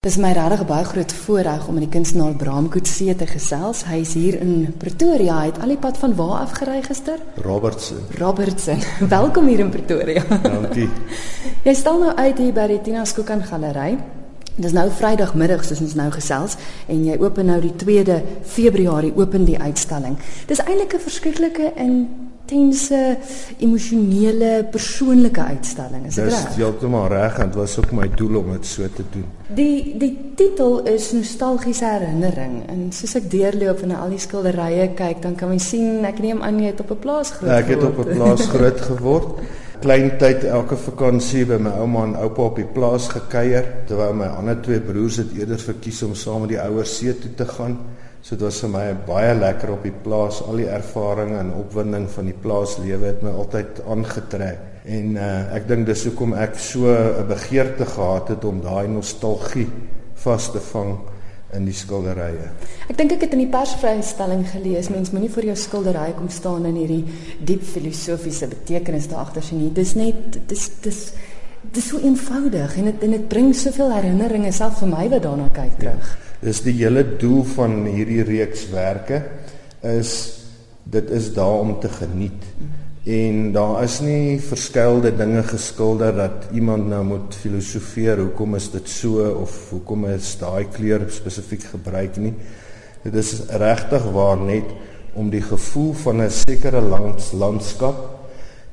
Dis my regtig baie groot voorreg om met die kunstenaar Bram Kutse te gesels. Hy is hier in Pretoria. Hy het al die pad van waar af gery gister? Robertson. Robertson. Welkom hier in Pretoria. Dankie. Jy stel nou uit hier by die Tina Skookan Galery. Dis nou Vrydagmiddag soos ons nou gesels en jy open nou die 2de Februarie open die uitstalling. Dis eintlik 'n verskriklike en intense emosionele persoonlike uitstalling is dit reg? Dis heeltemal reg en dit was ook my doel om dit so te doen. Die die titel is nostalgiese herinnering en soos ek deurloop en al die skilderye kyk dan kan mens sien ek neem aan jy het op 'n plaas groot geword. Ek het op 'n plaas groot geword. Klein tyd elke vakansie by my ouma en oupa op die plaas gekuier terwyl my ander twee broers het eerder verkies om saam met die ouers see toe te gaan. So dit was vir my baie lekker op die plaas. Al die ervarings en opwinding van die plaaslewe het my altyd aangetrek. En uh, ek dink dis hoekom ek so 'n begeerte gehad het om daai nostalgie vas te vang in die skilderye. Ek dink ek het in die persvrystelling gelees, mens moenie vir jou skildery kom staan in hierdie diep filosofiese betekenis daar agter sien nie. Dis net dis dis dis so eenvoudig en dit en dit bring soveel herinneringe self vir my wat daarna kyk terug. Ja. Dis die hele doel van hierdie reekswerke is dit is daar om te geniet. En daar is nie verskeilde dinge geskilder dat iemand nou moet filosofeer hoekom is dit so of hoekom is daai kleur spesifiek gebruik nie. Dit is regtig waar net om die gevoel van 'n sekere lands landskap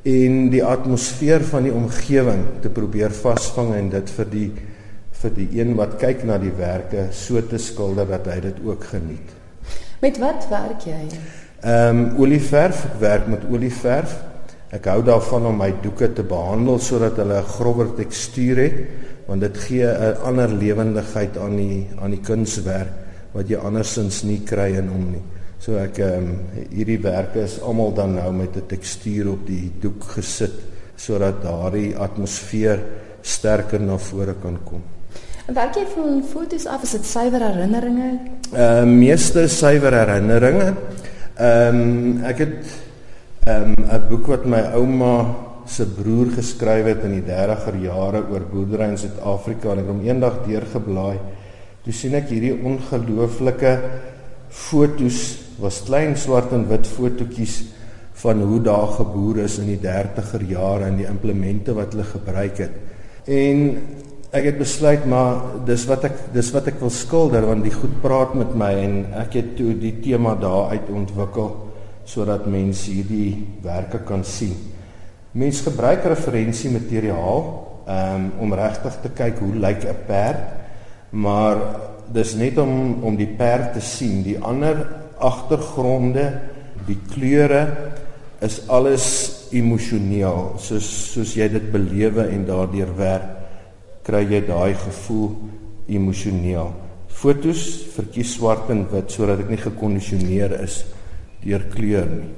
en die atmosfeer van die omgewing te probeer vasvang en dit vir die vir die een wat kyk na die werke so te skilder dat hy dit ook geniet. Met wat werk jy? Ehm um, olieverf, ek werk met olieverf. Ek hou daarvan om my doeke te behandel sodat hulle 'n grower tekstuur het want dit gee 'n ander lewendigheid aan die aan die kunswerk wat jy andersins nie kry in hom nie. So ek ehm um, hierdie werke is almal dan nou met 'n tekstuur op die doek gesit sodat daardie atmosfeer sterker na vore kan kom. En werk jy van foto's af as dit suiwer herinneringe? Ehm uh, meeste suiwer herinneringe. Ehm um, ek het ehm um, 'n boek wat my ouma se broer geskryf het in die 30er jare oor boerdery in Suid-Afrika en ek het hom eendag deurgeblaai. Toe sien ek hierdie ongelooflike foto's, was klein swart en wit fotootjies van hoe daar geboer is in die 30er jare en die implemente wat hulle gebruik het. En ek het besluit maar dis wat ek dis wat ek wil skilder want die goed praat met my en ek het toe die tema daar uit ontwikkel sodat mense hierdie werke kan sien. Mense gebruik referensiemateriaal um, om regtig te kyk hoe lyk 'n perd, maar dis net om om die perd te sien. Die ander agtergronde, die kleure is alles emosioneel, soos soos jy dit belewe en daardeur werk kry jy daai gevoel emosioneel. Fotos verkies swart en wit sodat ek nie gekondisioneer is deur kleur nie.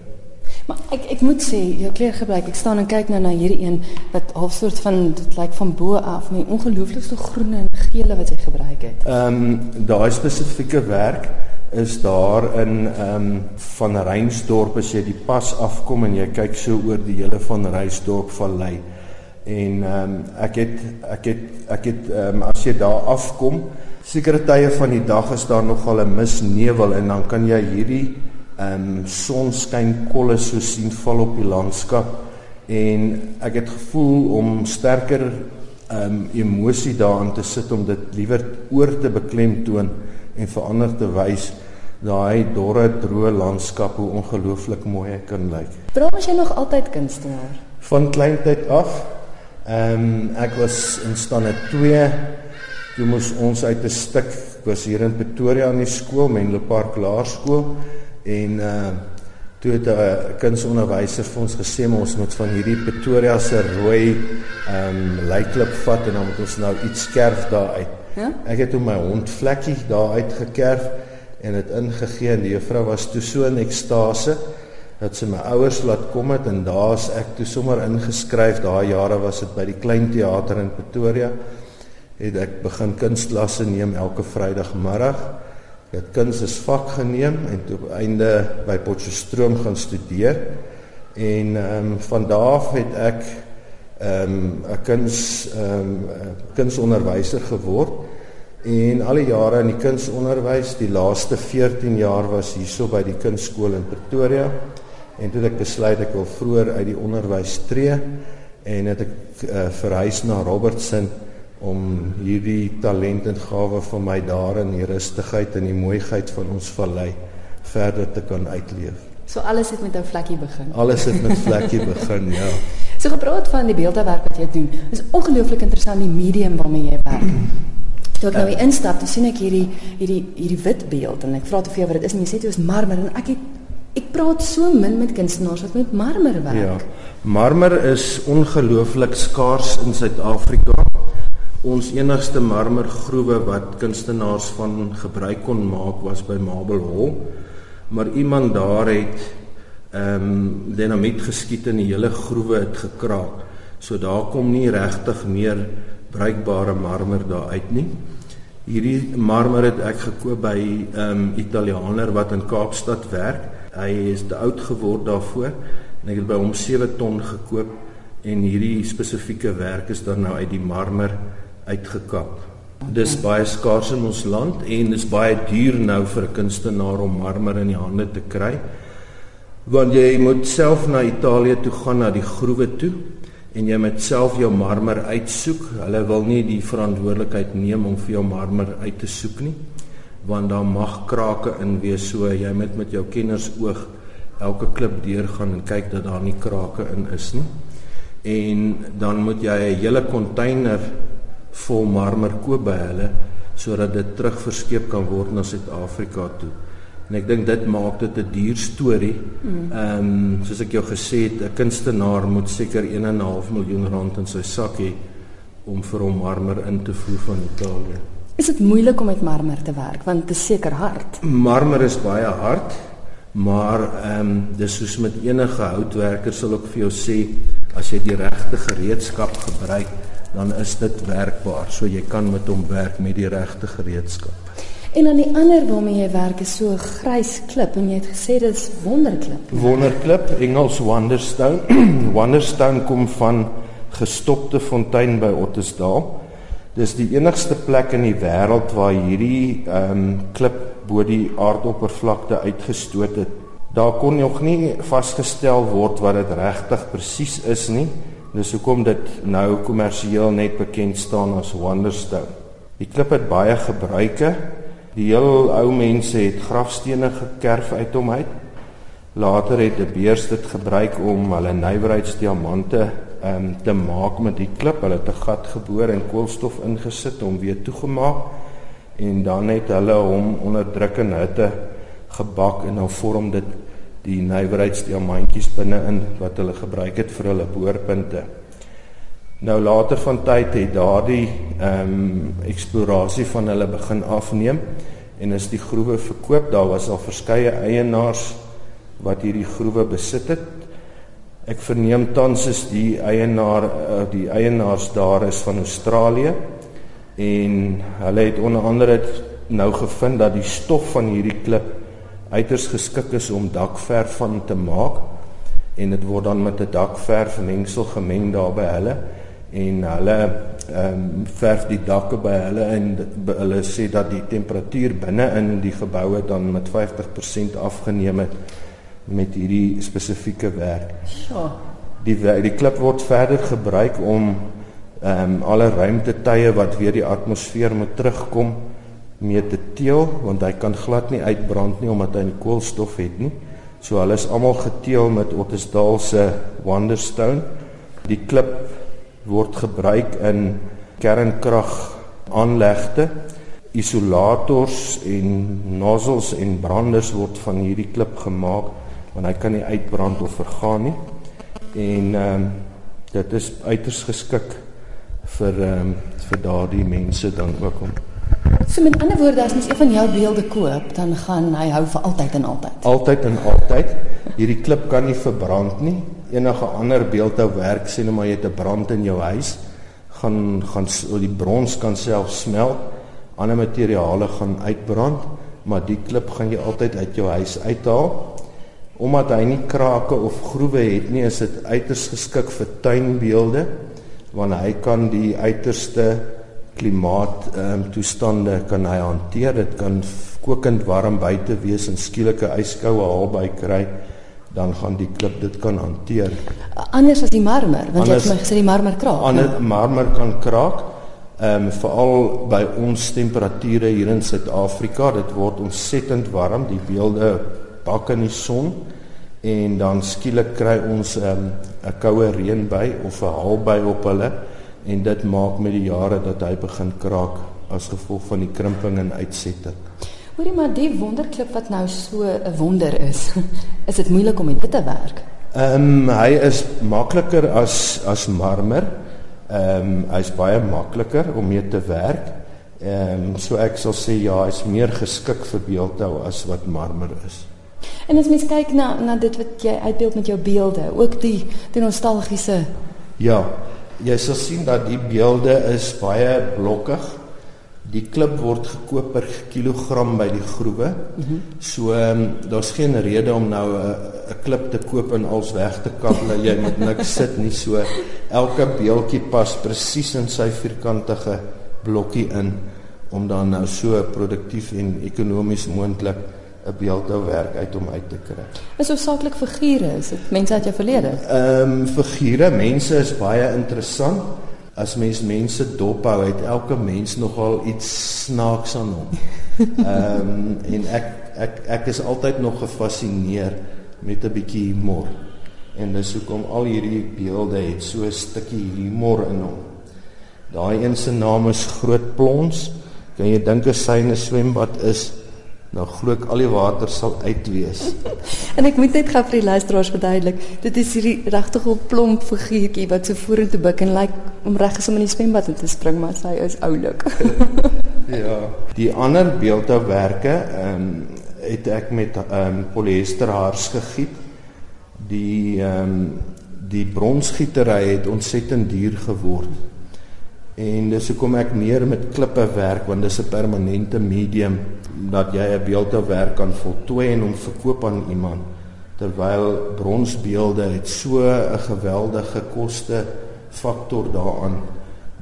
Maar ek ek moet sê jou kleurgebruik, ek staan en kyk nou na hierdie een wat half soort van dit lyk van bo af met ongelooflikste groene en gele wat jy gebruik het. Ehm um, daai spesifieke werk is daar in ehm um, van Reinsdorp as jy die pas afkom en jy kyk so oor die hele van Reinsdorp vallei en ehm um, ek het ek het ek het ehm um, as jy daar afkom sekere tye van die dag is daar nogal 'n misnevel en dan kan jy hierdie ehm um, sonskyn kolle so sien val op die landskap en ek het gevoel om sterker ehm um, emosie daarin te sit om dit liewer oor te beklemtoon en verander te wys daai dorre droë landskap hoe ongelooflik mooi hy kan lyk. Waarom is jy nog altyd kunstenaar? Van kleintyd af Ehm um, ek was in stande 2 toe moes ons uit 'n stuk was hier in Pretoria aan die skool, Menlo Park Laerskool en uh toe het 'n kunsonderwyser vir ons gesê ons moet van hierdie Pretoria se rooi ehm um, leiklip vat en dan moet ons nou iets skerp daar uit. Ja? Ek het toe my hond vlekkie daar uit gekerf en dit ingegee en die juffrou was toe so in ekstase dat sy my ouers laat kom het en daar's ek toe sommer ingeskryf daai jare was dit by die klein teater in Pretoria het ek begin kunstklasse neem elke Vrydagmiddag het kuns as vak geneem en toe einde by Potchefstroom gaan studeer en ehm um, van daar af het ek ehm um, 'n kuns ehm um, kunsonderwyser geword En al die jare in die kunsonderwys, die laaste 14 jaar was hierso by die kunstskool in Pretoria. En toe het ek besluit ek wil vroeër uit die onderwys tree en het ek uh, verhuis na Robertson om hierdie talent en gawe van my daar in die rustigheid en die mooiheid van ons vallei verder te kan uitleef. So alles het met 'n vlekkie begin. Alles het met vlekkie begin, ja. So gepraat van die beeldewerk wat jy doen. Is ongelooflik interessant die medium waarmee jy werk. Toe ek nou hier instap, dan sien ek hierdie hierdie hierdie wit beeld en ek vra te vir wat dit is en jy sê dit is marmer en ek het ek praat so min met kunstenaars wat met marmer werk. Ja. Marmer is ongelooflik skaars in Suid-Afrika. Ons enigste marmergroewe wat kunstenaars van gebruik kon maak was by Marble Hall maar iemand daar het ehm um, dinamiet geskiet en die hele groewe het gekraak. So daar kom nie regtig meer bruikbare marmer daar uit nie. Hierdie marmer het ek gekoop by 'n um, Italianer wat in Kaapstad werk. Hy is te oud geword daarvoor en ek het by hom 7 ton gekoop en hierdie spesifieke werk is dan nou uit die marmer uitgekap. Dis baie skaars in ons land en dis baie duur nou vir 'n kunstenaar om marmer in die hande te kry. Want jy moet self na Italië toe gaan na die groewe toe en jy moet self jou marmer uitsoek. Hulle wil nie die verantwoordelikheid neem om vir jou marmer uit te soek nie. Want daar mag krake in wees so jy moet met jou kenners oog elke klip deurgaan en kyk dat daar nie krake in is nie. En dan moet jy 'n hele container vol marmer koop by hulle sodat dit terugverskeep kan word na Suid-Afrika toe. En ek dink dit maak dit 'n duur storie. Mm. Ehm um, soos ek jou gesê het, 'n kunstenaar moet seker 1.5 miljoen rand in sy sak hê om vir hom marmer in te voer van Italië. Is dit moeilik om met marmer te werk want dit is seker hard? Marmer is baie hard, maar ehm um, dis soos met enige houtwerker sal ek vir jou sê as jy die regte gereedskap gebruik dan is dit werkbaar. So jy kan met hom werk met die regte gereedskap. En dan die ander waarmee jy werk is so grys klip en jy het gesê dit is wonderklip. Wonderklip, Engels Wonderstone. Wonderstone kom van gestopte fontein by Ottesdal. Dis die enigste plek in die wêreld waar hierdie ehm um, klip bo die aardoppervlakte uitgestoot het. Daar kon nog nie vasgestel word wat dit regtig presies is nie. Dis hoekom dit nou kommersieel net bekend staan as Wonderstone. Die klip het baie gebruike. Die heel ou mense het grafstene gekerf uit hom uit. Later het die beers dit gebruik om hulle nywerheidsdiamante um, te maak met die klip. Hulle het 'n gat geboor en koolstof ingesit om weer toegemaak en dan het hulle hom onder drukkende hitte gebak en dan vorm dit die nywerheidsdiamantjies binne-in wat hulle gebruik het vir hulle boorpunte. Nou later van tyd het daardie ehm um, eksplorasie van hulle begin afneem en is die groewe verkoop. Daar was al verskeie eienaars wat hierdie groewe besit het. Ek verneem tans is die eienaar uh, die eienaars daar is van Australië en hulle het onder andere nou gevind dat die stof van hierdie klip uiters geskik is om dakverf van te maak en dit word dan met 'n dakverf mengsel gemeng daar by hulle en hulle ehm um, verf die dakke by hulle en hulle sê dat die temperatuur binne in die geboue dan met 50% afgeneem het met hierdie spesifieke werk. Ja. Die die klip word verder gebruik om ehm um, alle ruimtetye wat weer die atmosfeer moet terugkom mee te teel want hy kan glad nie uitbrand nie omdat hy 'n koolstof het nie. So hulle is almal geteel met Ottesdal se Wonderstone. Die klip word gebruik in kernkrag aanlegte. Isolators en nozzles en branders word van hierdie klip gemaak want hy kan nie uitbrand of vergaan nie. En ehm um, dit is uiters geskik vir ehm um, vir daardie mense dan ook om So met ander woorde as mens een van jou beelde koop, dan gaan hy hou vir altyd en altyd. Altyd en altyd. Hierdie klip kan nie verbrand nie. Enige ander beeldhou werk sê net maar jy het 'n brand in jou huis, gaan gaan die brons kan self smelt. Ander materiale gaan uitbrand, maar die klip gaan jy altyd uit jou huis uithaal. Omdat hy nie krake of groewe het nie, is dit uiters geskik vir tuinbeelde want hy kan die uiterste klimaat ehm um, kan hy hanteer. Dit kan kokend warm buite wees en skielike yskoue albei kry dan gaan die klip dit kan hanteer. Anders as die marmer, want Anders, jy het my gesê die marmer kraak. Ander ja. marmer kan kraak. Ehm um, veral by ons temperature hier in Suid-Afrika, dit word ontsettend warm, die beelde bak in die son en dan skielik kry ons 'n um, koue reënby of 'n hailby op hulle en dit maak met die jare dat hy begin kraak as gevolg van die krimping en uitsetting. Hoorie maar die wonderklip wat nou so 'n wonder is. is dit moeilik om dit te werk? Ehm um, hy is makliker as as marmer. Ehm um, hy's baie makliker om mee te werk. Ehm um, so ek sal sê ja, hy's meer geskik vir beeldhou as wat marmer is. En as mens kyk na na dit wat jy uitbeeld met jou beelde, ook die die nostalgiese Ja, jy sal sien dat die beelde is baie blokkig. Die klip word gekoop per kilogram by die groewe. Mm -hmm. So um, daar's geen rede om nou 'n 'n klip te koop en als weg te kappel. jy moet niks sit nie. So elke beeldjie pas presies in sy vierkantige blokkie in om dan nou so produktief en ekonomies moontlik 'n beeldhou werk uit om uit te kry. Is hoofsaaklik figure, is dit mense uit jou verlede? Ehm um, figure, mense is baie interessant. As mens mense dophou, het elke mens nogal iets snaaks aan hom. Ehm um, en ek ek ek is altyd nog gefassineer met 'n bietjie humor. En dis hoekom al hierdie beelde het so 'n stukkie humor in hom. Daai een se naam is Groot Plons. Kan jy dink 'n syne swembad is Nou glo ek al die water sal uitwees. en ek moet net gou vir die luisteraars verduidelik, dit is hierdie regtig 'n plomp figuurtjie wat so vorentoe buig en lyk like, om reg is om in die swembad in te spring, maar hy is oulik. ja. Die ander beeldhouwerke, ehm um, het ek met ehm um, polyester haars gegiet. Die ehm um, die bronsgietery het ontsettend duur geword. En dis hoekom ek meer met klippe werk want dis 'n permanente medium dat jy 'n beeldhouwerk kan voltooi en hom verkoop aan iemand terwyl bronsbeelde het so 'n geweldige koste faktor daaraan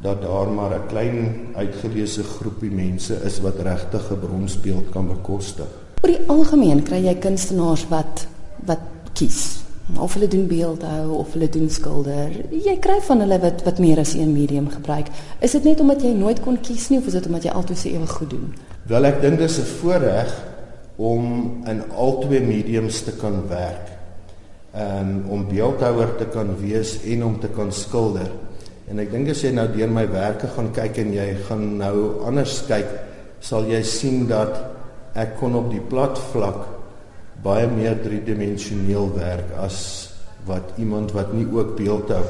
dat daar maar 'n klein uitgeleese groepie mense is wat regtig 'n bronsbeeld kan bekostig. Oor die algemeen kry jy kunstenaars wat wat kies of hulle doen beeldhou of hulle doen skilder. Jy kry van hulle wat wat meer as een medium gebruik. Is dit net omdat jy nooit kon kies nie of is dit omdat jy altyd se ewig goed doen? Wel ek dink dis 'n voorreg om in albei mediums te kan werk. Um om beeldhouer te kan wees en om te kan skilder. En ek dink as jy nou deur my werke gaan kyk en jy gaan nou anders kyk, sal jy sien dat ek kon op die plat vlak baie meer driedimensioneel werk as wat iemand wat nie ook beeldhou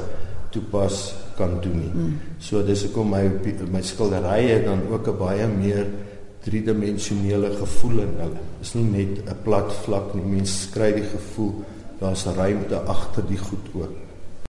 toepas kan doen nie. Mm. So dis hoekom my my skilderye dan ook 'n baie meer driedimensionele gevoel in hulle. Dit is nie net 'n plat vlak nie. Mense kry die gevoel daar's ruimte agter die goed ook.